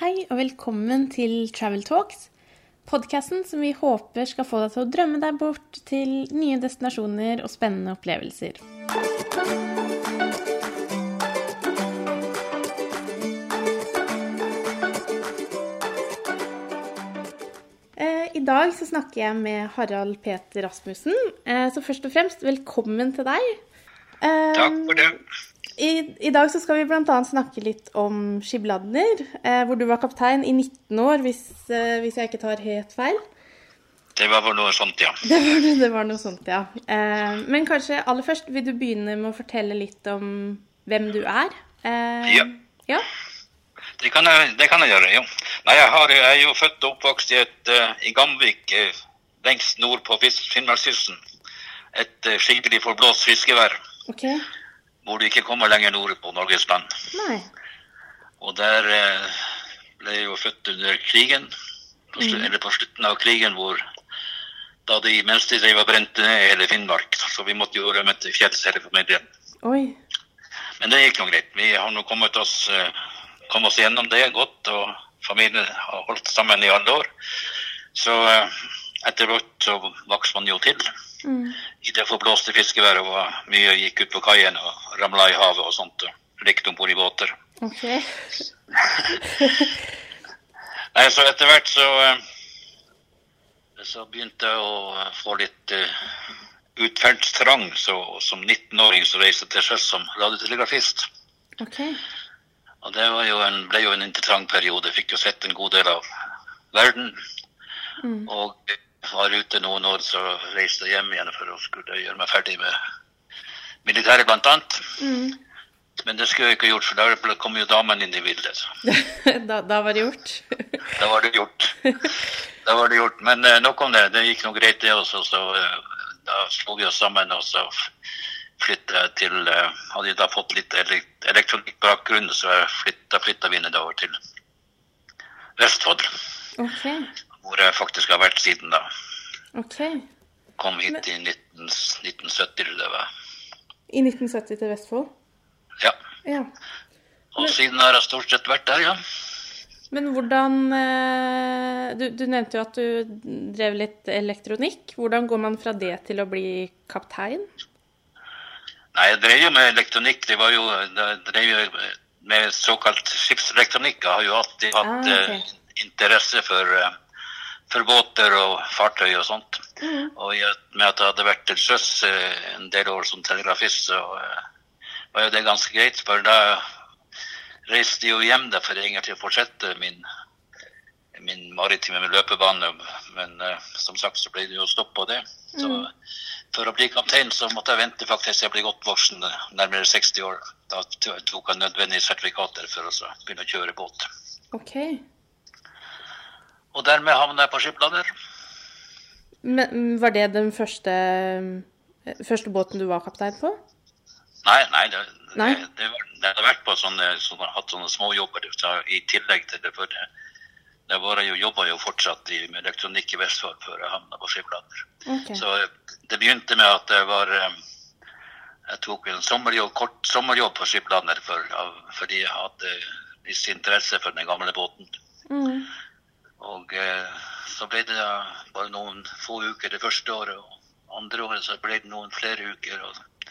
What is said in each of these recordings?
Hei og velkommen til Travel Talks, podkasten som vi håper skal få deg til å drømme deg bort til nye destinasjoner og spennende opplevelser. Eh, I dag så snakker jeg med Harald Peter Rasmussen. Eh, Så først og fremst, velkommen til deg. Eh, Takk for det. I, I dag så skal vi bl.a. snakke litt om Skibladner, eh, hvor du var kaptein i 19 år, hvis, eh, hvis jeg ikke tar helt feil. Det var noe sånt, ja. Det var, det var noe sånt, ja. Eh, men kanskje aller først vil du begynne med å fortelle litt om hvem du er? Eh, Ja. ja. Det kan jeg, det kan jeg gjøre, jo. Nei, jeg, har, jeg er jo født og oppvokst i, et, eh, i Gamvik, eh, lengst nord på Finnmarkskysten. Et skikkelig forblåst fiskevær, OK. Hvor du ikke kommer lenger nord på Norges land. Nei. Og der eh, ble jeg jo født under krigen, på, slu, eller på slutten av krigen, hvor da de, mens de drev og brente ned hele Finnmark, så vi måtte jo rømme til fjells hele familien. Oi. Men det gikk nå greit. Vi har nå kommet oss, eh, kom oss gjennom det godt, og familien har holdt sammen i alle år. Så eh, etter hvert så vokste man jo til Mm. i det forblåste fiskeværet. og Mye gikk ut på kaien og ramla i havet og sånt. og Lekte om bord i båter. Okay. Nei, så etter hvert så, eh, så begynte jeg å eh, få litt uh, utferdstrang. Så som 19-åring så reiste jeg til sjøs som radiotelegrafist. Okay. Og det var jo en, ble jo en interessant periode. Fikk jo sett en god del av verden. Mm. Og var ute noen år, så reiste jeg hjem igjen for å skulle gjøre meg ferdig med militæret, blant annet. Mm. Men det skulle jeg ikke gjort, for da kom jo damen inn i bildet. da, da var det gjort. Da var det gjort. Da var det gjort. Men eh, nok om det. Det gikk nå greit, det også. Så eh, da slo vi oss sammen, og så flytta jeg til eh, Hadde jeg da fått litt elek- elektronikkbakgrunn, så flytta, flytta vi nedover til Vestfold. OK. Hvor jeg faktisk har vært siden da. OK. Kom hit i 19, 1970, tror jeg det var. I 1970 til Vestfold? Ja. Ja. Og siden har jeg stort sett vært der, ja. Men hvordan eh, du, du nevnte jo at du drev litt elektronikk. Hvordan går man fra det til å bli kaptein? Nei, jeg drev jo med elektronikk. Det var jo, jeg drev jo med såkalt skipselektronikk. Jeg har jo alltid hatt Ah, ok. eh, interesse for, eh, for båter og fartøy og sånt. Mm. Og i og med at jeg hadde vært til sjøs en del år som telegrafist, så eh, var jo det ganske greit. For da reiste jeg jo hjem da for egentlig å fortsette min, min maritime løpebane. Men uh, som sagt så ble det jo stopp på det. Så Mm. for å bli kaptein så måtte jeg vente faktisk til jeg ble godt voksen, nærmere 60 år. Da tok jeg nødvendige sertifikater for å begynne å kjøre båt. OK. Og dermed havna jeg på skipladder. Men mm, var det den første, eh, første båten du var kaptein på? Nei, nei, det, Nei? det, det, var, det hadde vært på sånne, sånne, hatt sånne småjobber i tillegg til det. For det, det var jeg jo, jobba jo fortsatt i, med elektronikk i Vestfold før jeg havna på skipladder. Okay. Så det begynte med at jeg var eh, Jeg tok en sommerjobb, kort sommerjobb på skipladder for, fordi jeg hadde viss interesse for den gamle båten. Mm. Og eh, så ble det bare noen få uker det første året. Og andre året så ble det noen flere uker. Og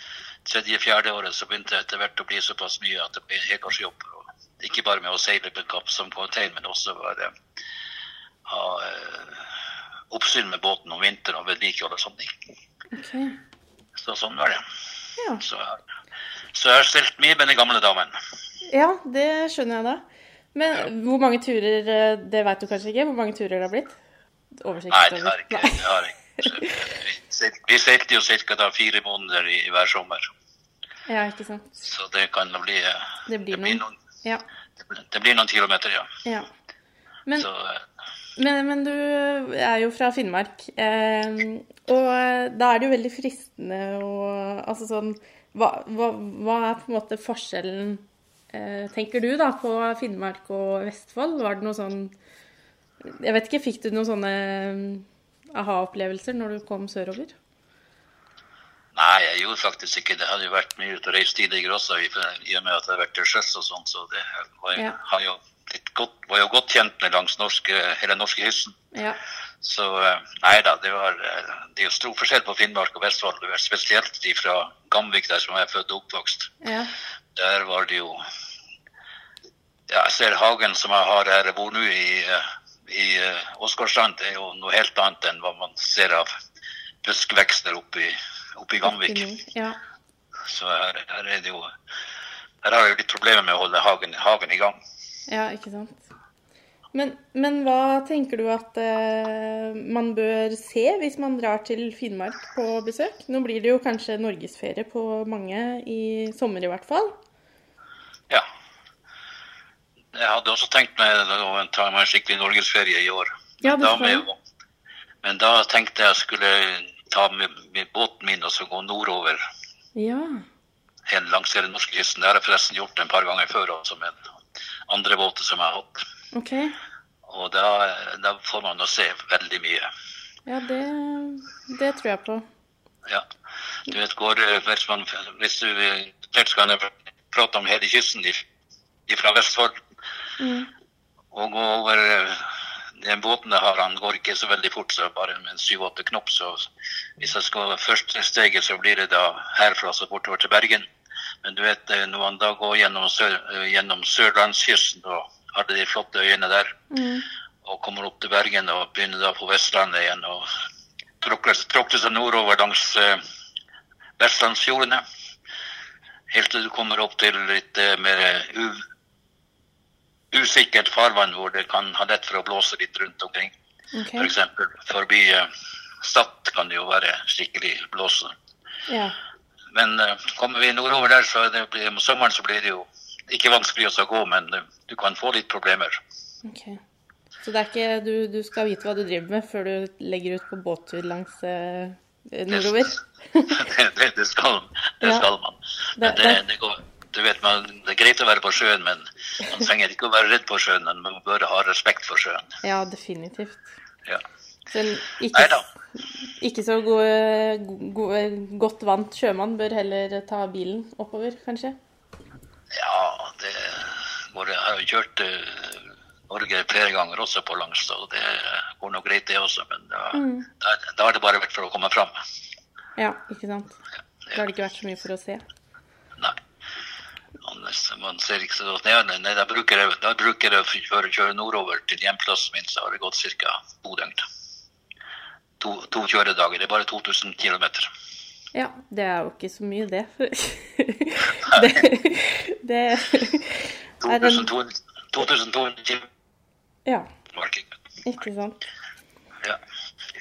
tredje-fjerde året så begynte det etter hvert å bli såpass mye at det ble helårsjobb. Ikke bare med å seile på kapp som kaptein, men også bare ha eh, oppsyn med båten om vinteren og vedlikehold og sånne ting. OK. Så sånn var det. Ja. Så, så jeg har stelt mye med den gamle damen. ja, det skjønner jeg da. Men hvor mange turer eh, Det vet du kanskje ikke? Hvor mange turer det har blitt? Oversikt Nei, det har jeg ikke. Det har ikke. Vi seilte- Vi seilte jo ca. fire måneder i, i hver sommer. Ja, ikke sant. Så det kan jo bli eh, Det blir noen. noen, Ja. det blir- det blir noen kilometer, ja. ja. Men, Så eh, men, men du er jo fra Finnmark, eh, og da er det jo veldig fristende å Altså sånn hva, hva, hva er på en måte forskjellen, tenker du, da, på Finnmark og Vestfold? Var det noe sånn Jeg vet ikke, fikk du noen sånne eh, aha-opplevelser når du kom sørover? Nei, jeg gjorde faktisk ikke det. Hadde jo vært mye ute og reist tidligere også, i, og med at jeg har vært til sjøs og sånn, så det var, Ja. har jo godt, var jo godt kjent med langs norske, hele norskekysten. Ja. Så eh, nei da, det, var, eh, det er jo stor forskjell på Finnmark og Vestfold. Spesielt de fra Gamvik, der som jeg er født og oppvokst. Ja. Der var det jo Ja, jeg ser hagen som jeg har her jeg bor nå i, eh, i eh, Åsgårdstrand. Det er jo noe helt annet enn hva man ser av buskvekster oppe i, oppe i Gamvik. Ja. Så her, her er det jo Her har jeg jo litt problemer med å holde hagen, hagen i gang. ja, ikke sant. Men, men hva tenker du at eh, man bør se hvis man drar til Finnmark på besøk? Nå blir det jo kanskje norgesferie på mange, i sommer i hvert fall. Ja. Jeg hadde også tenkt meg å ta meg en skikkelig norgesferie i år. Ja, Men da med- Men da tenkte jeg skulle ta med, med båten min og så gå nordover Ja. Helt langs hele norskekysten. Det har jeg forresten gjort en par ganger før også med andre båter som jeg har hatt. OK. Og da, da får man å se veldig mye. Ja, det, det tror jeg på. Ja. Du vet, går, eh, hvis, man, hvis du prate om hele kysten fra Vestfold. Mm. Og gå over eh, den båten jeg har, han går ikke så veldig fort, så bare med syv-åtte knop. Så hvis jeg skal første steget, så blir det da herfra så bortover til Bergen. Men du vet, eh, når han da går gjennom, sør, eh, gjennom sørlandskysten og har de flotte øyene der, Mm. og kommer opp til Bergen og begynner da på Vestlandet igjen og tråkler, tråkler seg nordover langs eh, vestlandsfjordene. Helt til du kommer opp til litt eh, mer u, usikkert farvann hvor det kan ha lett for å blåse litt rundt omkring. Okay. F.eks. For forbi eh, Stad kan det jo være skikkelig blåse. Ja. Men eh, kommer vi nordover der, så det, blir- om sommeren så blir det jo ikke vanskelig å gå, men eh, du kan få litt problemer. Okay. Så det er ikke du, du skal vite hva du driver med før du legger ut på båttur langs eh, nordover? Det, det, det, skal, det Ja. skal man. Men Det- går, du vet, man, det er greit å være på sjøen, men man trenger ikke å være redd på sjøen. Men man bør ha respekt for sjøen. Ja, definitivt. Ja. Ikke, ikke så gode, gode, godt vant sjømann bør heller ta bilen oppover, kanskje? Ja, det går, jeg har jo kjørt eh, Norge flere ganger også på langs, og det går nå greit det også. Men da, Mm. da, da har det bare vært for å komme fram. Ja, ikke sant? Da har det ikke vært så mye for å se. Nei. Man, man ser ikke så godt ned. Nei, da bruker jeg, da bruker jeg for å kjøre nordover til hjemplassen min, så har det gått ca. to døgn. To, to kjøredager. Det er bare 2000 km. Ja, det er jo ikke så mye, det. det, det er en 2200 2200 km. Ja, ikke sant. Ja.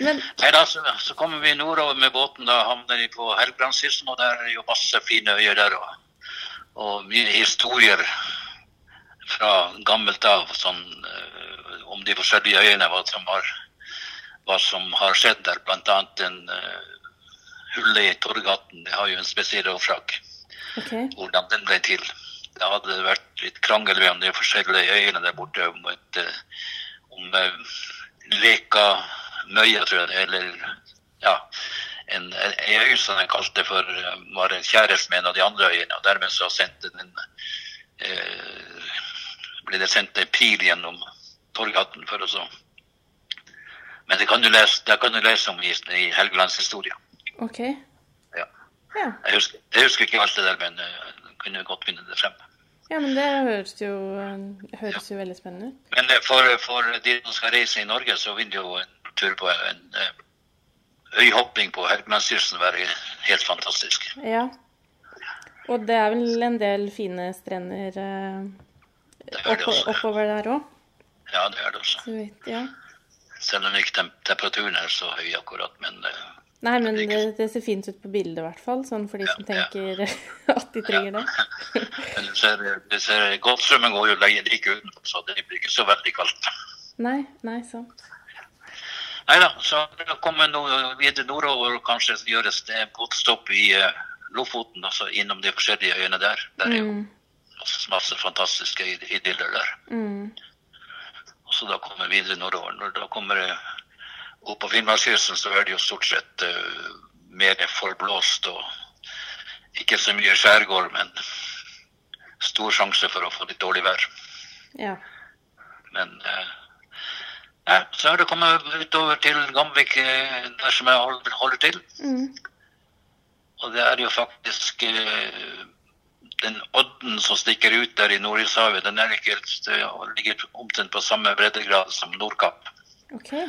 Men Nei, da, så, så kommer vi nordover med båten. Da havner vi på Helgelandskysten, og der er jo masse fine øyer der. Og, og mye historier fra gammelt av sånn, eh, om de forskjellige øyene, hva som har, hva som har skjedd der. Blant annet en uh, hullet i Torgaten. Det har jo en spesiell årsak, okay. hvordan den ble til. Det hadde vært litt krangel mellom de forskjellige øyene der borte om, et, eh, om uh, Leka Møya, tror jeg eller ja, en, en øy som de kalte for eh, var en kjæreste med en av de andre øyene. og Dermed så sendte den eh, ble det sendt en pil gjennom Torghatten for å så Men det kan du lese, det kan du lese om i, i Helgelands historie. OK. Ja. Ja. Jeg husker, jeg husker ikke alt det der, men eh, kunne godt finne det frem. ja, men det høres jo, høres jo veldig spennende ut. Men eh, for, for de som skal reise i Norge, så vil jo en tur på en eh, øyhopping på Helgelandskysten være helt fantastisk. Ja. Og det er vel en del fine strender eh, det oppover der òg, Ja, det er det også. så vidt. Ja. Selv om ikke temperaturen er så høy akkurat, men eh, Nei, men det det, ser fint ut på bildet i hvert fall, sånn for de som Ja, ja. tenker at de trenger det. men du ser, du ser Golfstrømmen går jo lenge like utenfor, så det blir ikke så veldig kaldt. Nei, nei, sant. Nei da, så da kommer no videre nordover og kanskje gjøres det båtstopp i eh, Lofoten, altså innom de forskjellige øyene der. Der er jo Mm, masse, fantastiske idyller der. mm, Og så da kommer vi videre nordover. Når da kommer det opp på Finnmarkskysten, så er det jo stort sett uh, mer forblåst og ikke så mye skjærgård, men stor sjanse for å få litt dårlig vær. ja. Men eh, ja, så har det kommet utover til Gamvik, eh, der som jeg holder, til. Mm. Og det er jo faktisk eh, den odden som stikker ut der i Nordishavet, den er ikke helt, eh, ligger omtrent på samme breddegrad som Nordkapp. Okay.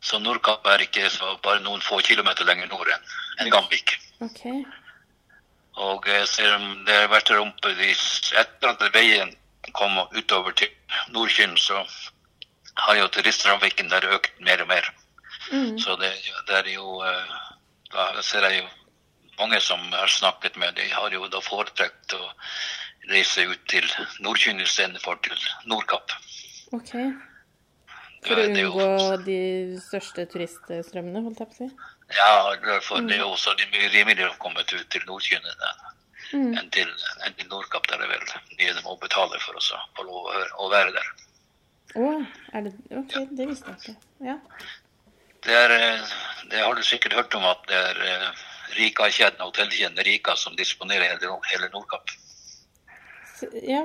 Så Nordkapp er ikke så bare noen få kilometer lenger nord enn Gamvik. Okay. Og selv om det har vært rumpe etter at veien kom utover til Nordkyn, så har jo turisttrafikken der økt mer og mer. Mm. Så det, det er jo eh, Da ser jeg jo mange som jeg har snakket med, de har jo da foretrukket å reise ut til Nordkynn istedenfor til Nordkapp. OK. For å unngå de største turiststrømmene, holdt jeg på å si? Ja, for det er jo også mye rimeligere å komme ut til Nordkynn enn Mm. enn til, enn til Nordkapp, der det er vel mye de må betale for å få lov å være der. Å, er det OK, det visste jeg ikke. Ja. Det, er, eh, det har du sikkert hørt om at det er eh, Rika-kjeden, hotellkjeden Rika som disponerer hele, hele Nordkapp. Ja.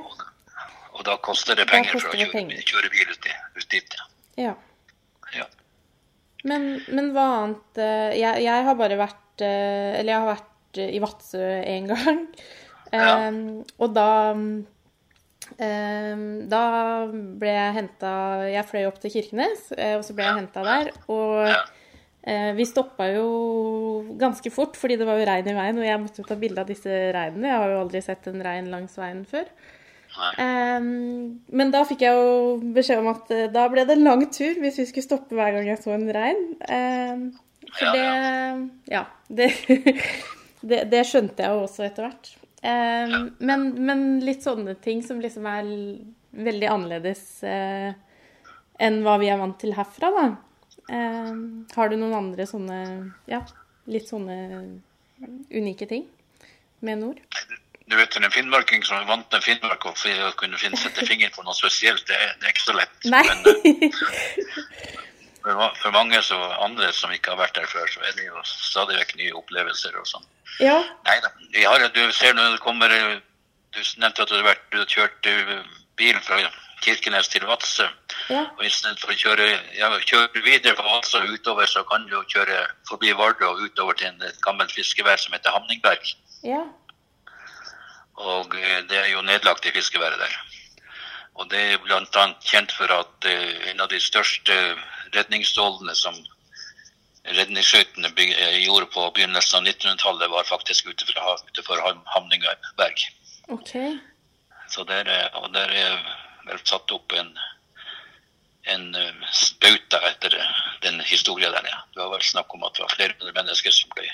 Og da koster det penger for koster å det kjøre, penger. kjøre bil ut, ut dit. ja. Ja. Men, men hva annet eh, jeg, jeg har bare vært Eller jeg har vært i Vadsø en gang. Ja. Um, og da em, Da ble jeg henta Jeg fløy opp til Kirkenes, eh, og så ble jeg henta der. Og eh, vi stoppa jo ganske fort, fordi det var jo regn i veien, og jeg måtte jo ta bilde av disse reinene. Jeg har jo aldri sett en rein langs veien før. Ehm, men da fikk jeg jo beskjed om at eh, da ble det en lang tur hvis vi skulle stoppe hver gang jeg så en rein. Ehm, for det Ja. Det, det, det skjønte jeg jo også etter hvert. Ehm, men, men litt sånne ting som liksom er veldig annerledes eh, enn hva vi er vant til herfra, da. Ehm, har du noen andre sånne Ja, litt sånne unike ting med nord? Du vet, en finnmarking som er vant til Finnmark og å kunne sette fingeren på noe spesielt, det, det er ikke så lett. Nei. Men eh, for, for mange så andre som ikke har vært der før, så er det jo stadig vekk nye opplevelser og sånn. Ja. Nei da. Har, du ser når det kommer Du nevnte at du har, vært, du hadde kjørt eh, bil fra Kirkenes til Vadsø. Ja. Og Istedenfor å kjøre, ja, kjøre videre fra Vadsø og utover, så kan du kjøre forbi Vardø og utover til en, et gammelt fiskevær som heter Hamningberg. Ja. Og eh, det er jo nedlagt i fiskeværet der. Og det er bl.a. kjent for at eh, en av de største redningsstålene som redningsskøytene eh, gjorde på begynnelsen av 1900-tallet, var faktisk ute fra, utenfor berg. Okay. OK. Så der, er- og der er vel satt opp en, en eh, spauta etter den historien der, ja. Det var vel snakk om at det var flere hundre mennesker som ble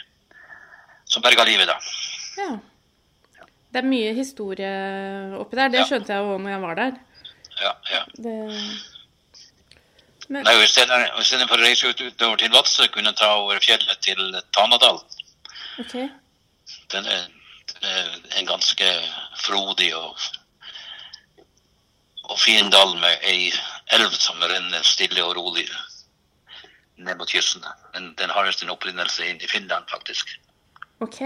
som berga livet da. Ja. Det er mye historie oppi der. Det Ja. skjønte jeg jo når jeg var der. Ja, ja. Det... Men Nei, Istedenfor for å reise ut utover til Vadsø, kunne ta over fjellet til Tanadal. OK. Den er, den er en ganske frodig og, og fin dal med ei elv som renner stille og rolig ned mot kysten. Den, den har sin opprinnelse inn i Finland, faktisk. OK.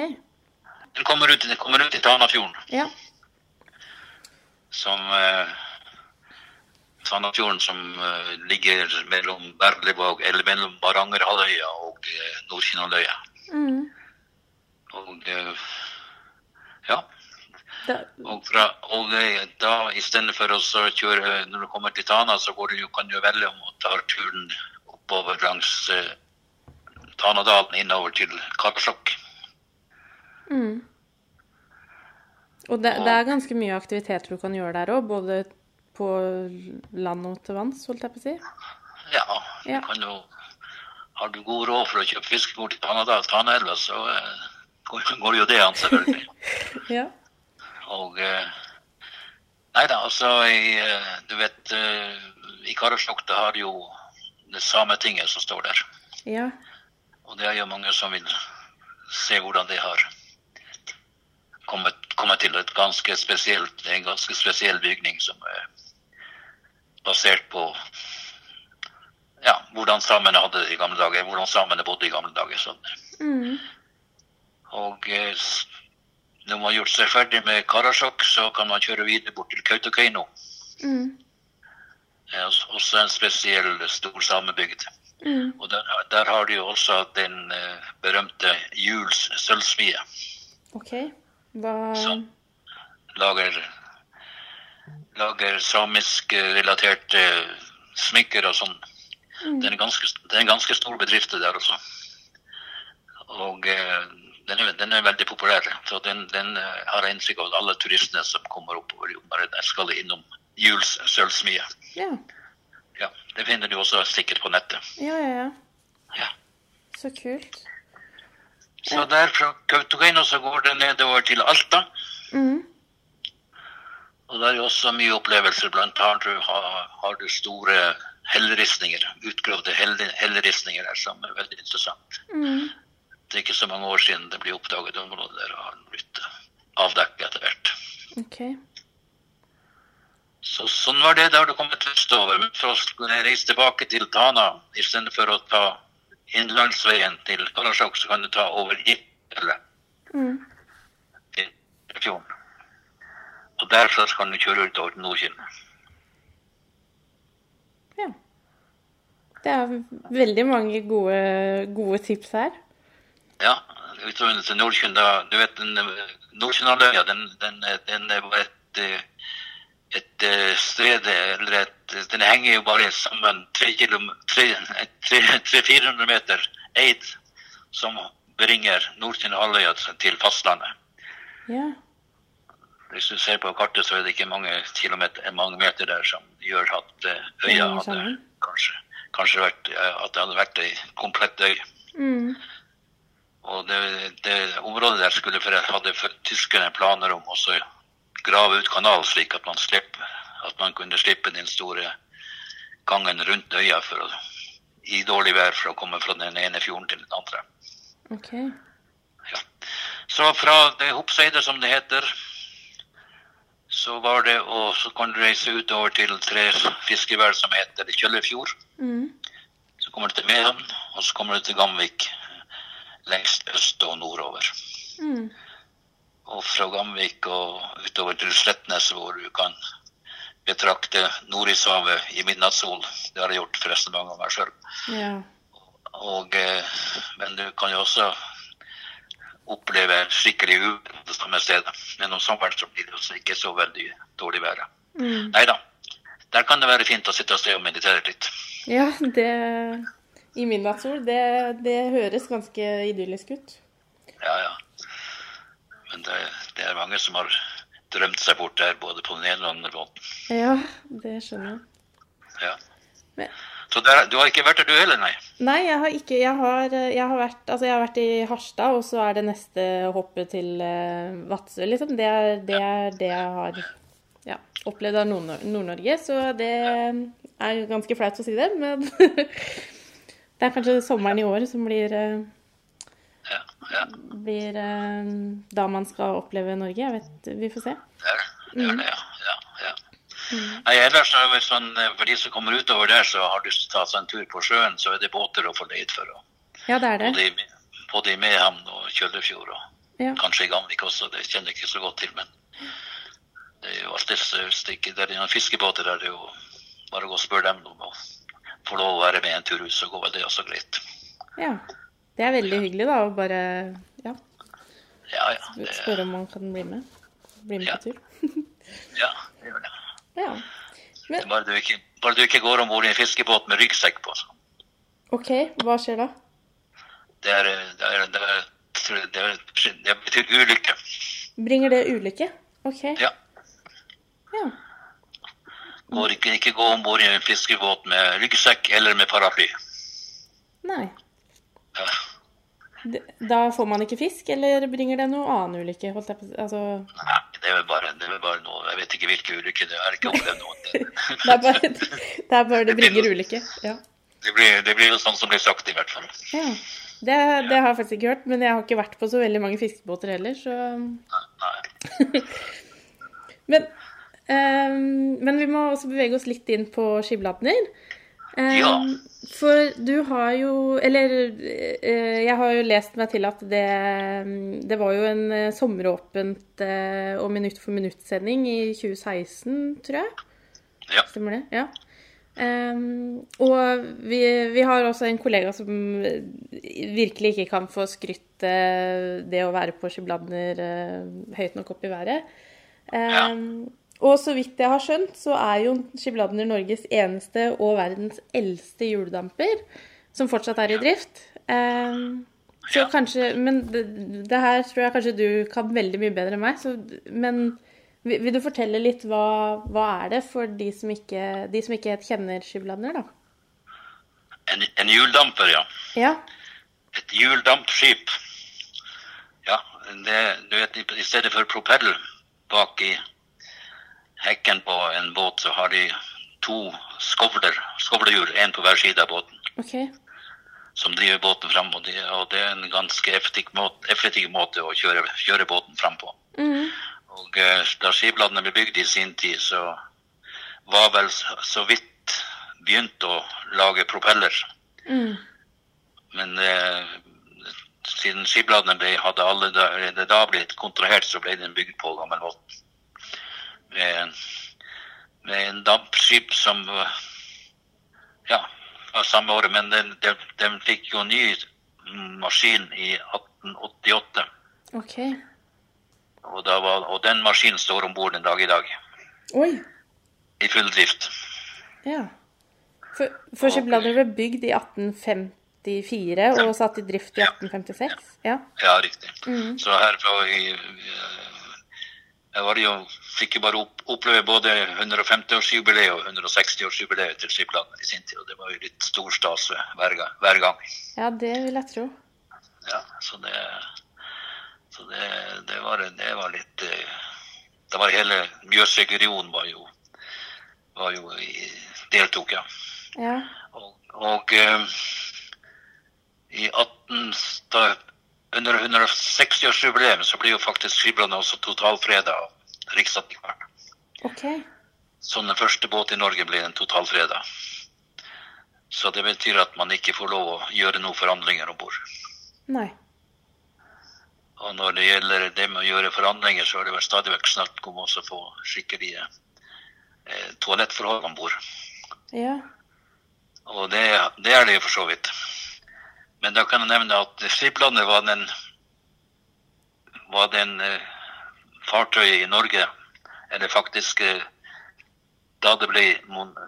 Den kommer ut, den kommer ut i Tanafjorden, Ja. som eh, Tanafjorden som eh, ligger mellom Berlevåg, eller mellom Varangerhalvøya og Nord-Kinnaløya. Mm. Og eh, ja, og, fra, og da i stedet for å kjøre Når du kommer til Tana, så går du, kan du velge om å ta turen oppover langs eh, Tanadalen innover til Karasjok. Mm. Og det, det er ganske mye aktiviteter du kan gjøre der òg, både på land og til vanns, holdt jeg på å si. Ja, Ja. du kan jo Har du god råd for å kjøpe fiskekort til Tanadal, Tanaelva, så eh, går, jo det an, selvfølgelig. Ja. Og eh, Nei da, altså i, eh, Du vet, eh, i Karasjok det har jo det Sametinget som står der. Ja. Og det er jo mange som vil se hvordan det har kommet, kommet til et ganske spesielt, en ganske spesiell bygning som er basert på ja, hvordan samene hadde det i gamle dager, hvordan samene bodde i gamle dager. Sånn. Mm. Og eh, når man har gjort seg ferdig med Karasjok, så kan man kjøre videre bort til Kautokeino. Mm. Eh, og også en spesiell stor samebygd. Og der, der har de jo også den eh, berømte Juls sølvsmie. Okay. Hva Som Lager, lager samisk eh, relaterte smykker og sånn. Det, er ganske, det er en ganske stor bedrift det der også. Og eh, den, er, den er veldig populær. Så den, den eh, har jeg inntrykk av at alle turistene som kommer oppover, bare skal innom Juls sølvsmie. Ja. Ja, det finner du også sikkert på nettet. Ja, ja, ja. Ja. Så kult. Så der fra Kautokeino så går det nedover til Alta. Mhm. Og det er jo også mye opplevelser. Blant annet har, har du store helleristninger, utgravde hellristninger der som er veldig interessant. Mm. Det er ikke så mange år siden det ble oppdaget området der og har blitt avdekket etter hvert. Okay. Så sånn var det da du kom et østover. Men for å reise tilbake til Tana istedenfor å ta innlandsveien til Karasjok, så kan du ta over eller til fjorden. Og derfra skal du kjøre utover til Nordkinn. Ja. Det er veldig mange gode, gode tips her. Ja, utover til Nordkinn, da Du vet, den Nordkinnhalvøya, den, den, den bare et, eh, et eh, sted eller et, Den henger jo bare sammen 300-400 meter eid som bringer Nordkinnhalvøya til fastlandet. Ja. Hvis du ser på kartet, så er det ikke mange kilometer, mange meter der som gjør at eh, øya hadde kanskje, kanskje vært, eh, at det hadde vært ei komplett øy. Mm. Og det, det området der skulle hadde tyskerne planer om også å grave ut kanal, slik at man, slipp, at man kunne slippe den store gangen rundt øya for å, i dårlig vær for å komme fra den ene fjorden til den andre. OK. Ja. Så fra det Hoppseidet, som det heter, så var det å Så kan du reise utover til tre fiskevær som heter Kjøllefjord. Mm. Så kommer du til Mehamn, og så kommer du til Gamvik lengst øst og nordover. Mm. Og fra Gamvik og utover til Slettnes, hvor du kan betrakte Nordishavet i midnattssol. Det har jeg gjort forresten mange ganger sjøl. Ja. Eh, men du kan jo også oppleve skikkelig uvær samme stedet. Men om sommeren så blir det også ikke så veldig dårlig vær. Mm. Nei da. Der kan det være fint å sitte og se og meditere litt. Ja, det I midnattssol, det, det høres ganske idyllisk ut. Ja, ja. Men det, det er mange som har drømt seg bort der, både på den ene og den andre måten. Ja, det skjønner jeg. Ja. Men, Så der, du har ikke vært der du heller, nei? nei, jeg har ikke Jeg har, jeg har, vært, altså jeg har vært i Harstad, og så er det neste hoppet til uh, Vadsø, liksom. Det er, det er det jeg har ja, opplevd av Nord- Nord-Norge. Så det er ganske flaut å si det, men det er kanskje sommeren i år som blir, uh, Ja, ja. blir eh, da man skal oppleve Norge. Jeg vet, Vi får se. Det er det, er det ja. Nei, ellers er det sånn, eh, For de som kommer utover der, så har lyst til å ta seg en tur på sjøen, så er det båter å få leid for. Og, Ja, det er det. både, i, både i Mehamn og Kjøllefjord, og Ja. kanskje i Gamvik også. Det kjenner jeg ikke så godt til, men det er jo alltid det ikke det er noen fiskebåter der, det er jo bare å gå og spørre dem om å få lov å være med en tur ut, så går vel det også greit. ja. Det er veldig hyggelig, da, å bare ja, Ja, ja. Det, spørre om man kan bli med. Bli med Ja. på tur. ja, det gjør det. Ja. Er Bare du ikke, bare du ikke går om bord i en fiskebåt med ryggsekk på. Så. OK, hva skjer da? Det er, det er, det er, det er, det betyr ulykke. Bringer det ulykke? OK. Ja. Ja. Går ikke, ikke gå om bord i en fiskebåt med ryggsekk eller med paraply. Nei. Ja. Da får man ikke fisk, eller bringer det noe annen ulykke? Altså, Nei, det er vel bare, det er bare noe Jeg vet ikke hvilke ulykker det er. Jeg har ikke opplevd noen. det, er bare, det er bare det bringer ulykke. Ja. Det blir, det blir jo sånn som blir sagt, i hvert fall. ja. Det, det har jeg faktisk ikke hørt, men jeg har ikke vært på så veldig mange fiskebåter heller, så Nei. Men, um, men vi må også bevege oss litt inn på skibladner. Ehm, Ja. For du har jo Eller eh, jeg har jo lest meg til at det, det var jo en eh, sommeråpent eh, og minutt for minutt-sending i 2016, tror jeg. Ja. Stemmer det? Ja. Um, og vi, vi, har også en kollega som virkelig ikke kan få skrytt det å være på Skibladner høyt nok opp i været. Um, ja. Og så vidt jeg har skjønt, så er jo Skibladner Norges eneste og verdens eldste hjuldamper, som fortsatt er i drift. Eh, så kanskje Men det, det, her tror jeg kanskje du kan veldig mye bedre enn meg. Så, men vil du fortelle litt hva, hva er det for de som ikke, de som ikke kjenner Skibladner, da? En, en hjuldamper, ja. ja. Et hjuldampskip. Ja, det, du vet, i stedet for propell bak i hekken på en båt, så har de to skovler, skovlehjul, én på hver side av båten. Okay. Som driver båten fram. Og det, og det er en ganske effektiv måte, effektiv måte å kjøre, kjøre båten fram på. Mm. Og eh, da skibladene ble bygd i sin tid, så var vel så vidt begynt å lage propeller. Mm. Men eh, siden skibladene ble, hadde allerede da blitt kontrahert, så ble den bygd på gammel måte. Med, med en dampskip som ja, var samme året, men den, den, den fikk jo ny maskin i 1888. Okay. Og, var, og den maskinen står om bord en dag i dag. Oi. I full drift. Ja. For, for ble bygd i 1854 og satt i drift i 1856? Ja, ja riktig. Mm. Så her var i, jeg var jo, fikk jo bare oppleve både 150-årsjubileet og 160-årsjubileet til Skibladner i sin tid. Og det var jo litt stor stas hver, hver gang. Ja, det vil jeg tro. Ja, så det så det, det, var, det var, litt eh, Det var hele Mjøsregionen var jo, var jo i, deltok, ja. ja. Og, og um, i 18, da, under 160-årsjubileum så blir jo faktisk Skibrane også totalfreda av Riksantikvaren. Okay. Som den første båt i Norge ble den totalfreda. Så det betyr at man ikke får lov å gjøre noen forandringer om bord. Nei. Og når det gjelder det med å gjøre forandringer, så er det vel stadig vekk snakk om å få skikkelige eh, toalettforhold om bord. Ja. Og det, det, er det jo for så vidt. Men da kan jeg nevne at Skiplandet var den, var den eh, fartøyet i Norge, eller faktisk eh, da, det ble,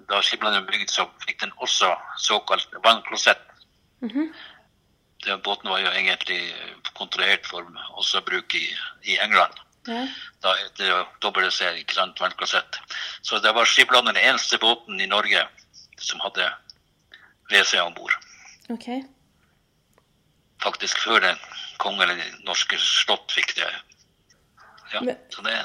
da Skiplandet ble bygd, så fikk den også såkalt vannklosett. Mm -hmm den båten var jo egentlig kontrollert for også bruk i, i England. Ja. Da etter WC, ikke sant, vannkassett. Så det var Skiplandet den eneste båten i Norge som hadde WC om bord. Okay. Faktisk før det kongelige norske slott fikk det. Ja, Men, så det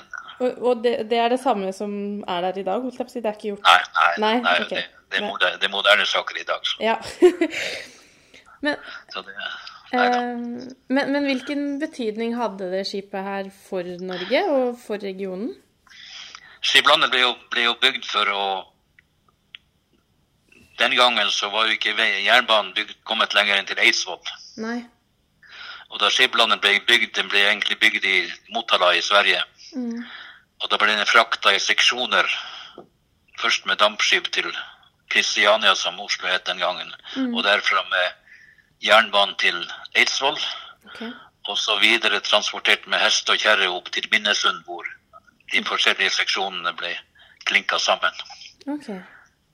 og, og det, det, er det samme som er der i dag? holdt jeg på å si, Det er ikke gjort Nei, nei, nei, nei okay. det, det, er moderne, det er moderne saker i dag. Så. Ja. Men, det, eh, men, men, hvilken betydning hadde det skipet her for Norge og for regionen? Skiblandet ble, ble jo, bygd for å Den gangen så var jo ikke jernbanen bygd, kommet lenger enn til Eidsvoll. Nei. Og da skiblandet ble bygd, den ble egentlig bygd i Motala i Sverige. Mm. Og da ble den frakta i seksjoner. Først med dampskip til Kristiania, som Oslo het den gangen. Mm. Og derfra med jernbanen til Eidsvoll. Okay. Og så videre transportert med hest og kjerre opp til Minnesund, hvor de forskjellige seksjonene ble klinka sammen. Okay.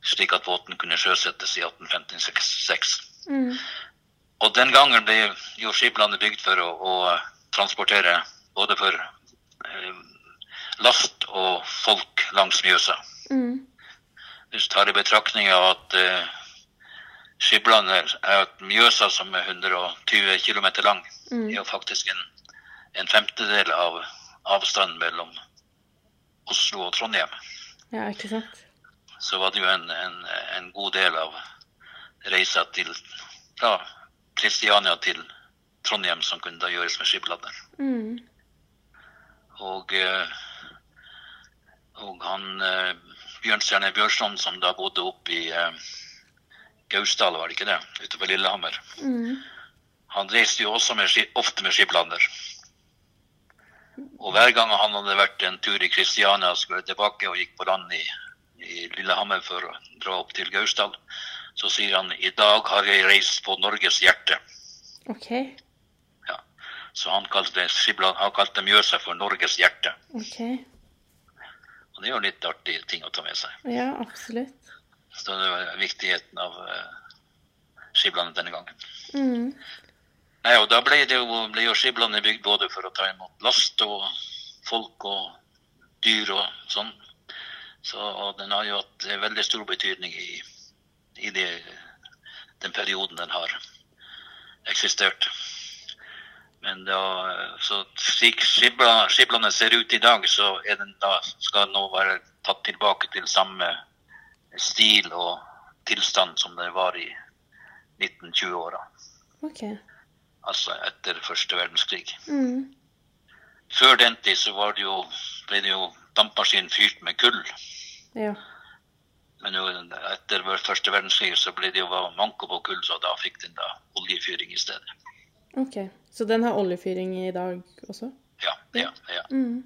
Slik at båten kunne sjøsettes i 1856. Mm. Og den gangen ble jo skiplandet bygd for å, å transportere både for eh, last og folk langs Mjøsa. Mm. Hvis du tar i betraktning av at eh, Skiblandet er at Mjøsa, som er 120 km lang, mm. er jo faktisk en, en, femtedel av avstanden mellom Oslo og Trondheim. Ja, ikke sant? Så var det jo en, en, en god del av reisa til fra Kristiania til Trondheim som kunne da gjøres med skipladder. Mm. Og, eh, og han eh, Bjørnstjerne Bjørnson, som da bodde oppe i eh, Gausdal, var det ikke det? Ute på Lillehammer. Mm. Han reiste jo også med, ofte med skiplander. Og hver gang han hadde vært en tur i Kristiania, skulle tilbake og gikk på land i i Lillehammer for å dra opp til Gausdal, så sier han i dag har jeg reist på Norges hjerte. OK. Ja. Så han kalte, han kalte Mjøsa for Norges hjerte. OK. Og det er jo litt artig ting å ta med seg. Ja, absolutt. Så det var viktigheten av uh, Skiblandet denne gangen. Mm. Nei, og Da ble, det jo, ble jo Skiblandet bygd både for å ta imot last og folk og dyr og sånn. Så og den har jo hatt eh, veldig stor betydning i, i de, den perioden den har eksistert. Men da, så slik Skibla- ser ut i dag, så den da, skal den nå være tatt tilbake til samme stil og tilstand som det var i 1920-åra. OK. Altså etter første verdenskrig. Mm. Før den tid så var det jo, ble det jo dampmaskin fyrt med kull. Ja. Men etter første verdenskrig så ble det jo var manko på kull, så da fikk den da oljefyring i stedet. OK. Så den har oljefyring i dag også? Ja, ja, ja. Mm.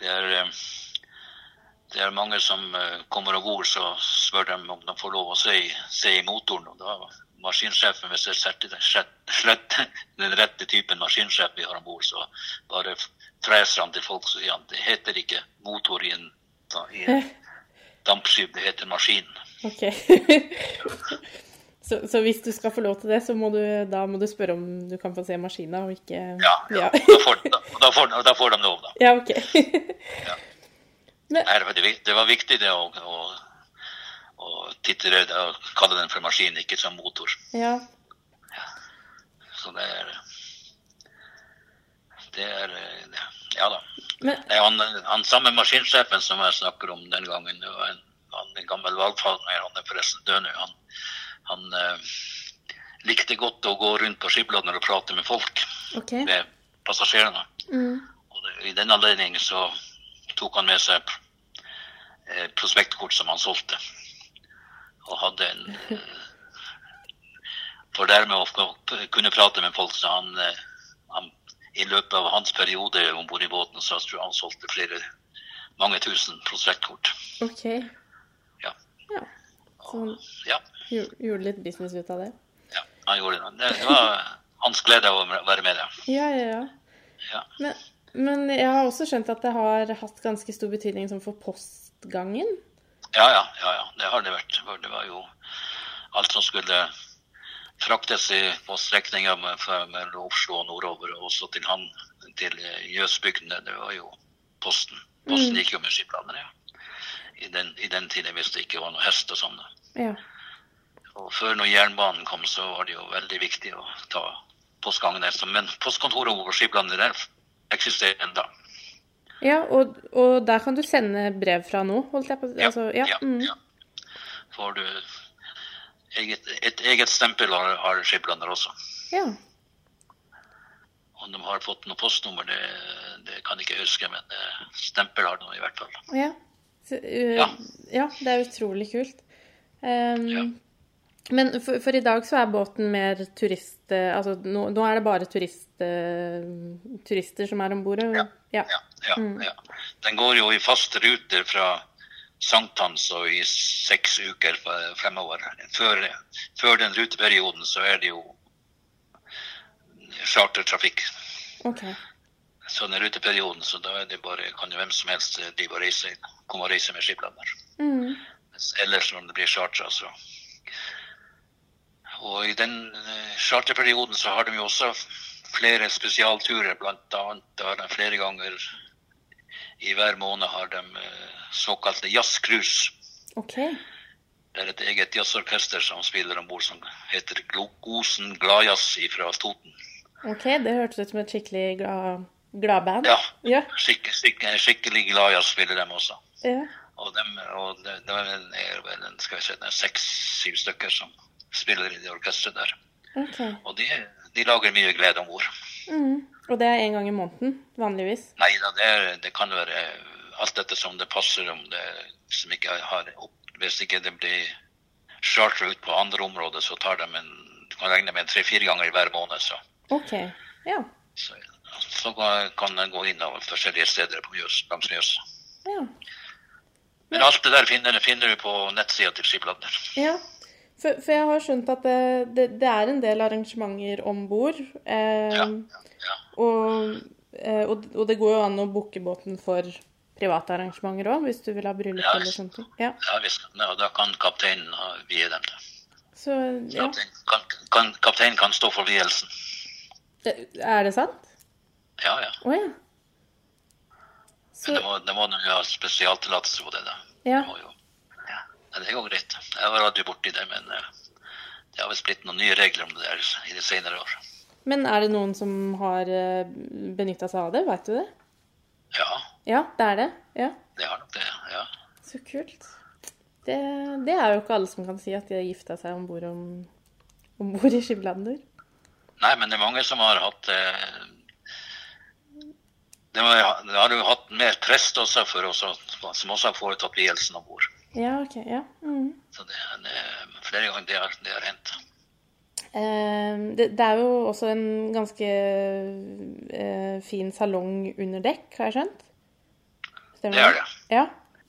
Det er, eh, det er mange som eh, kommer og går, så spør de om de får lov å se, se i motoren. Og da maskinsjefen, hvis det er den rette typen maskinsjef vi har om bord, så bare freser han til folk så sier han det heter ikke motor i en, i en dampskip, det heter maskin. OK. så, så hvis du skal få lov til det, så må du, da må du spørre om du kan få se maskina, og ikke Ja, ja. Ja, Da, får, da, da, får, da får de lov, da. ja OK. ja. det, var, det var viktig det å, å, å titte det, å kalle den for maskin, ikke som motor. ja. Så det er Det er Ja da. Men han, han samme maskinsjefen som jeg snakker om den gangen, det var en, han, en gammel hvalfanger, han er forresten død nå, han, han eh, likte godt å gå rundt på skipsladene og prate med folk, okay. med passasjerene. Mm. Og det, I den anledning så tok han med seg eh, prospektkort som han solgte. Og hadde en eh, For dermed å kunne prate med folk, så han, eh, han i løpet av hans periode om bord i båten, så tror jeg han solgte flere mange tusen prospektkort. OK. Ja. Ja. Så han Ja, gjorde litt business ut av det? ja, han gjorde det. Det var hans glede å være med det. Ja, ja, ja. Ja. Men, men jeg har også skjønt at det har hatt ganske stor betydning som for postgangen. Ja, ja, ja, ja, det har det vært. For Det var jo alt som skulle fraktes i, på strekninga mellom Oslo og nordover, og også til han, til eh, Jøsbygdene. Det var jo Posten. Posten gikk jo med skipladere, ja. I den, I den tiden hvis det ikke var noe hest og sånn. Ja. Og før når jernbanen kom, så var det jo veldig viktig å ta postgangen der. Men postkontoret over skipladene der eksisterer ennå. Ja, og, og der kan du sende brev fra nå, holdt jeg på altså, ja. ja, mm. ja. Får du eget, et eget stempel har, har skipladere også. ja. Om de har fått noe postnummer, det, det kan jeg ikke huske, men eh, stempel har de i hvert fall. Ja. Så, uh, Ja. ja, det er utrolig kult. Um, Ja. Men for, for i dag så er båten mer turist... eh, Altså nå, nå er det bare turist, turister som er om bord? Ja. Ja. Ja, ja, ja. Den går jo i faste ruter fra sankthans og i seks uker fremover. Før, før den ruteperioden så er det jo chartertrafikk. Okay. Så den ruteperioden, så da er det bare, kan jo hvem som helst drive og reise, komme og reise med skiplander. Mm. Ellers når det blir chartra, så Og i den eh, charterperioden så har de jo også flere spesialturer, annet har de flere ganger i hver måned har de eh, såkalte jazzcruise. OK. Det er et eget jazzorkester som spiller om bord, som heter Glokosen Gladjazz fra Toten. ok, Det hørtes ut som et skikkelig glad, band. Ja, Ja. skik, skik, skikkelig Gladjazz spiller de også. ja. Og, de, og det, det er vel- en, skal si, seks-syv stykker som spiller i det orkesteret der. OK. Og de, de lager mye glede om bord. Mm. Og det er én gang i måneden, vanligvis? Nei da, det, er, det kan være alt dette som det passer om det som ikke har Hvis ikke det blir charter ut på andre områder, så tar de en Du kan regne med tre-fire ganger hver måned, så, OK. Ja. så, så kan en gå inn av forskjellige steder på Mjøs, langs Mjøsa. Ja. Men alt det der finner, finner du på nettsida til Skipladner. Ja, for, for, jeg har skjønt at det, det, det er en del arrangementer om bord. Eh, Ja, ja. og, eh, og, og det går jo an å booke båten for private arrangementer òg, hvis du vil ha bryllup Ja, eller ting. Ja, ja visst. Ja, da kan kapteinen ha- vie dem det. så ja. kapteinen, kan, kan, kapteinen kan stå for vielsen. Eh, Er det sant? Ja, ja. Oh, ja. Men det må, det må jo ha spesialtillatelse på det, da. ja. Det må jo. Men det går greit. Jeg var aldri borti det, men eh, det har visst blitt noen nye regler om det der i de senere år. Men er det noen som har benytta seg av det? Veit du det? Ja, Ja, det er det. Ja, det har nok det. Ja. så kult. Det, det er jo ikke alle som kan si at de har gifta seg om bord i Skiblander. Nei, men det er mange som har hatt eh, det har jo hatt mer prest også for oss, som også har foretatt vielsen om bord. Ja, OK. Ja. Mm. Så det, det er flere ganger det har, det har hendt. Eh, det, det er jo også en ganske eh, fin salong under dekk, har jeg skjønt? Stemmer Det er det. Ja.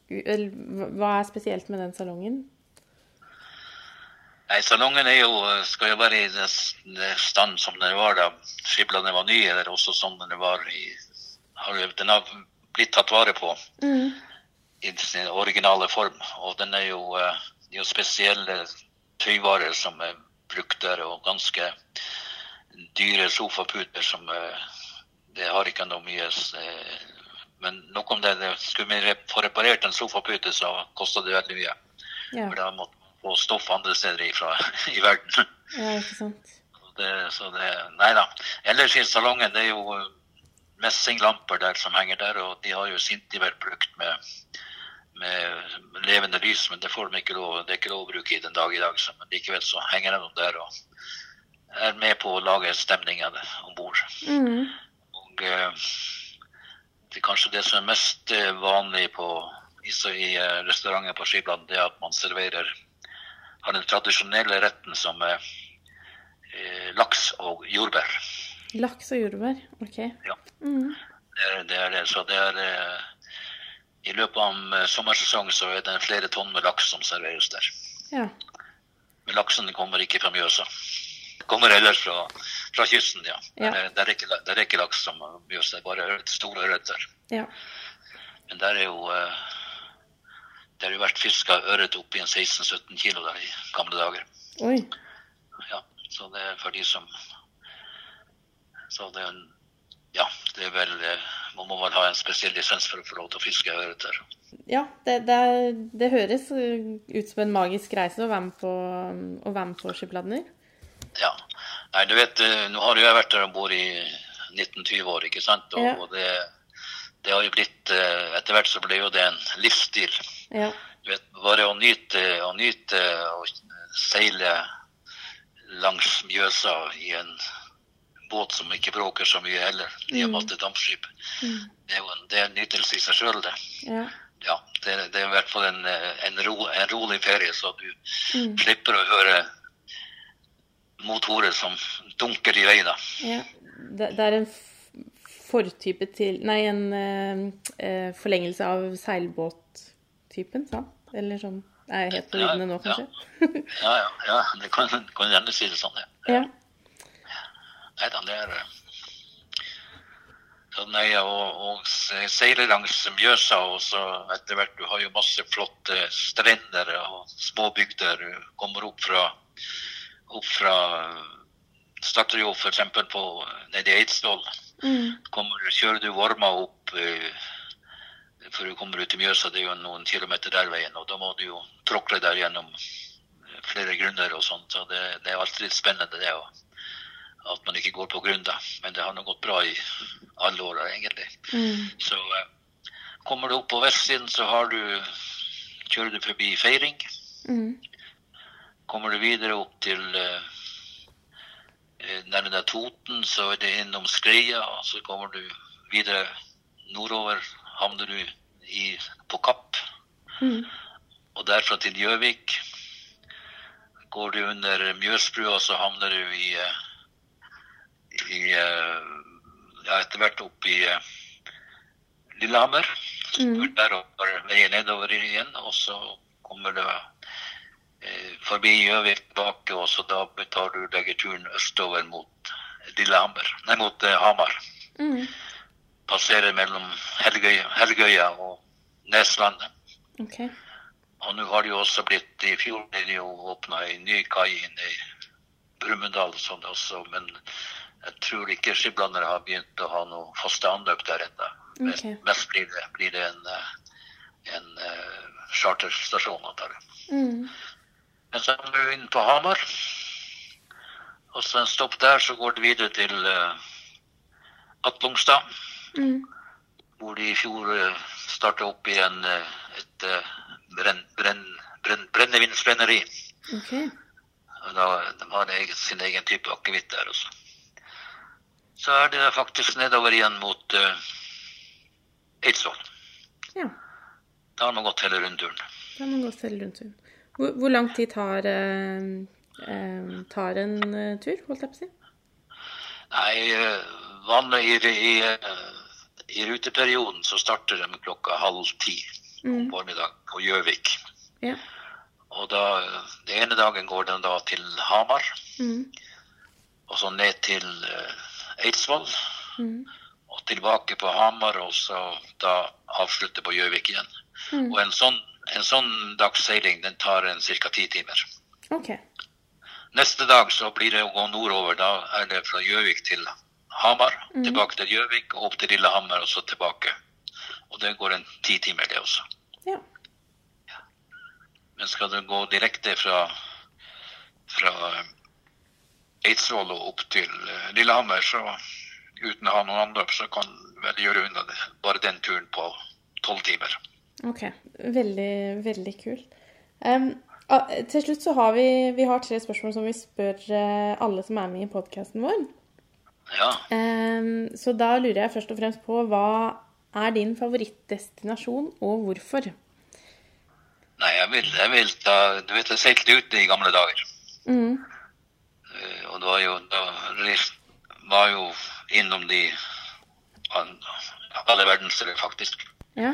Hva- Hva er spesielt med den salongen? Nei, salongen er jo, skal jo være i det, det stand som den var da skiplene var nye, eller også som den var i har, Den har blitt tatt vare på Mm. I sin originale form. Og den er jo, eh, det er jo spesielle tøyvarer som er brukt der, og ganske dyre sofaputer som eh, Det har ikke noe mye eh, Men nok om det. skulle vi få reparert en sofapute, så kosta det veldig mye. Ja. For da måtte man få stoff andre steder ifra i verden. ja, ikke sant. Det, så det, nei da. Ellers i salongen det er jo messinglamper der som henger der, og de har jo Sintiver brukt med, med levende lys, men det får de ikke lov, det er ikke lov å bruke i den dag i dag. Så, men likevel så henger de der og er med på å lage stemning av det om bord. Mm. Og eh, det er kanskje det som er mest eh, vanlig på, i, i eh, restauranter på Skibland, det er at man serverer har den tradisjonelle retten som er eh, laks og jordbær. Laks og jordbær. OK. Ja. Mm. Det er det. Er det. Så det er eh, I løpet av eh, sommersesongen så er det flere tonn med laks som serveres der. Ja. Men laksen kommer ikke fra Mjøsa. Kommer ellers fra, fra kysten, ja. Ja. Det, det, er ikke, det er ikke laks som Mjøsa, det er bare ørret, store ørreter. Ja. Men der er jo eh, Det har jo vært fiska ørret opp i en 16-17 kilo der i gamle dager. Oi. Ja, så det er for de som Så det er en Ja, det er vel eh, Man må vel ha en spesiell lisens for å få lov til å fiske ørreter. Ja, det, det, det høres uh, ut som en magisk reise å være med på, å være med på skipladner. Ja. Nei, du vet, eh, nå har jeg vært der om bord i 19-20 år, ikke sant? Og, Ja. og det, det har jo blitt eh, Etter hvert så ble jo det en livsstil. Ja. Du vet, bare å nyte, å nyte å seile langs Mjøsa i en båt som ikke bråker så mye heller, med at det er dampskip. Det er jo en, det er en nytelse i seg sjøl, det. Ja. Ja, det, det er i hvert fall en, en, ro, en rolig ferie, så du Mm. slipper å høre motorer som dunker i vei, da. ja. Det, det er en fortype til Nei, en eh, forlengelse av seilbåttypen, sant? Eller sånn Er jeg helt på Ja, nå, ja. kanskje? Ja, ja, ja det kan, kan gjerne si det sånn, ja. Ja. Nei da, det er eh, så nei, og, og seile langs Mjøsa, og så etter hvert Du har jo masse flotte strender og småbygder. Du kommer opp fra opp fra Starter jo f.eks. nede i Eidsvoll. Mm. Kommer, kjører du Vorma opp eh, før du kommer ut i Mjøsa, det er jo noen kilometer der veien, og da må du jo tråkle der gjennom eh, flere grunner og sånt. Så det, det er alltid litt spennende det òg. At man ikke går på grunn, da. Men det har nå gått bra i alle år, egentlig. Mm. Så eh, kommer du opp på vestsiden, så har du kjører du forbi Feiring. Mm. Kommer du videre opp til eh, nærmere Toten, så er det innom Skreia. og Så kommer du videre nordover, havner du i, på Kapp. Mm. Og derfra til Gjøvik. Går du under Mjøsbrua, så havner du i, eh, i eh, ja, etter hvert opp i eh, Lillehammer. Mm. Ut der og bare veien nedover igjen, og så kommer du eh, forbi Gjøvik tilbake, og så da tar du legger turen østover mot Lillehammer, nei, mot eh, Hamar. Mm. Passerer mellom Helgøya, Helgøya og Neslandet. Okay. Og nå har det jo også blitt I fjor ble det jo åpna en ny kai inne i Brumunddal sånn men jeg tror ikke skiblandere har begynt å ha noe faste anløp der ennå. Okay. Mest blir det, blir det en, eh, en uh, charterstasjon. antar jeg. Mm. Men så er vi inne på Hamar. Og så en stopp der, så går det videre til uh, Atlungstad, Mm. hvor de i fjor uh, starta opp igjen uh, et uh, brenn, brenn, brenn, brennevinsbrenneri. Okay. Da, de har egen, sin egen type akevitt der også. Så er det faktisk nedover igjen mot uh, Eidsvoll. Ja. Da har man gått hele rundturen. Da har man gått hele rundturen. Hvor, hvor lang tid tar, uh, uh, tar en tur, holdt jeg på å si? Nei, vanlig i, i, i ruteperioden så starter de klokka halv ti om Mm. formiddagen på Gjøvik. Ja. Og da, den ene dagen går den da til Hamar, Mm. og så ned til eh, Eidsvoll, Mm. og tilbake på Hamar, og så da avslutte på Gjøvik igjen. Mm. Og en sånn, en sånn dagsseiling den tar en ca. ti timer. Okay. Neste dag så blir det å gå nordover. Da er det fra Gjøvik til Hamar, mm. tilbake til Gjøvik og opp til Lillehammer og så tilbake. Og det går en ti timer, det også. Ja. Men skal du gå direkte fra, fra Eidsvoll og opp til eh, Lillehammer, så uten å ha noen anløp, så kan vel gjøre unna det. bare den turen på tolv timer. OK. Veldig, veldig kult. Ah, til slutt så har vi, vi har tre spørsmål som vi spør eh, alle som er med i podkasten vår. Ja. Um, så da lurer jeg først og fremst på hva er din favorittdestinasjon, og hvorfor? Nei, jeg vil, jeg vil ta Du vet, jeg seilte ute i gamle dager. Mm. Eh, Og var jo Da var jo innom de alle verdensdeler, faktisk. Ja.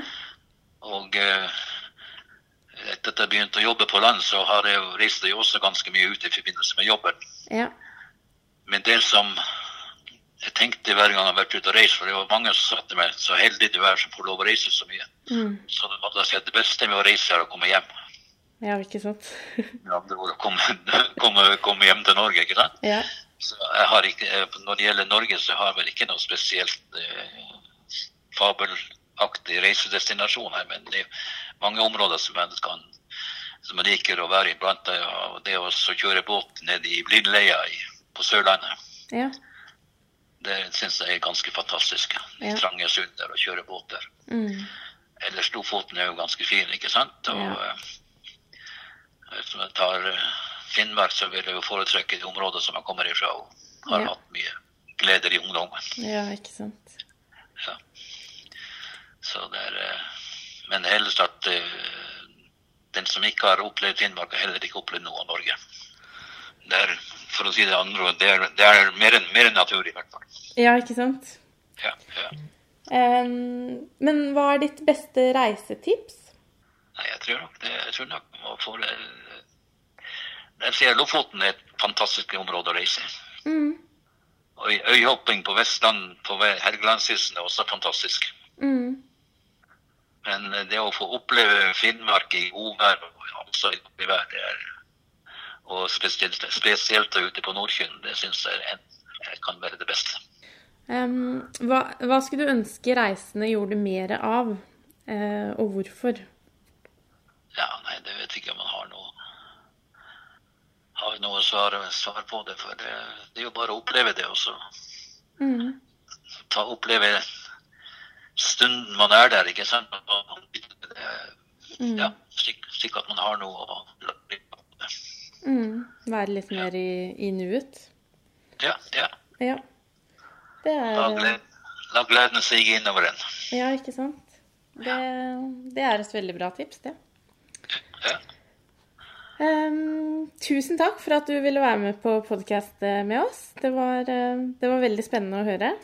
Og eh, etter at jeg begynte å jobbe på land, så har jeg reist jo også ganske mye ut i forbindelse med jobben. Ja. Men det som jeg tenkte hver gang jeg har vært ute og reist, for det var mange som sa til meg så heldig du er som får lov å reise så mye. Mm. Så det var da jeg det beste med å reise er å komme hjem. Ja, ikke sant? ja, det var å komme, komme, komme hjem til Norge, ikke sant? ja. Så jeg har ikke, eh, når det gjelder Norge, så har jeg vel ikke noe spesielt eh, fabelaktig reisedestinasjon her, men det er mange områder som jeg, kan, som jeg liker å være iblant. Og det å kjøre båt ned i Blindleia på Sørlandet, Ja. det syns jeg er ganske fantastisk. Ja. trange sund der og kjøre båt der. Mm. Ellers Lofoten er jo ganske fin, ikke sant? Og Ja. Hvis jeg tar eh, Finnmark, så vil jeg jo foretrekke de områdene som jeg kommer ifra og har Ja. hatt mye gleder i ungdommen. ja, ikke sant? Ja. Så det er eh, Men helst at eh, den som ikke har opplevd Finnmark, har heller ikke opplevd noe av Norge. Det er, for å si det andre, det er, det er mer, mer natur, i hvert fall. Ja, ikke sant? Ja, ja. Um, men hva er ditt beste reisetips? Nei, jeg tror nok det. Jeg tror nok man får Jeg ser Lofoten er et fantastisk område å reise. Mm. Og øyhopping på Vestland på Helgelandskysten er også fantastisk. Mm. Men eh, det å få oppleve Finnmark i godvær og også i dårlig det er og spesielt, spesielt ute på Nordkynn, det syns jeg eh, kan være det beste. Um, hva, hva skulle du ønske reisende gjorde mer av, uh, og hvorfor? Ja, nei, det vet jeg ikke om man har noe har noe svar, svar på det. For det, det er jo bare å oppleve det, også. Mm. ta oppleve stunden man er der, ikke sant? Mm. ja, slik, slik at man har noe å lage. Mm. Være litt mer i, i nuet? Ja, ja. Ja. La, er gleden, la gleden sige innover en. Ja, ikke sant? Det, det er et veldig bra tips, det. Ja. Em, tusen takk for at du ville være med på podkast med oss. Det var, eh, det var veldig spennende å høre.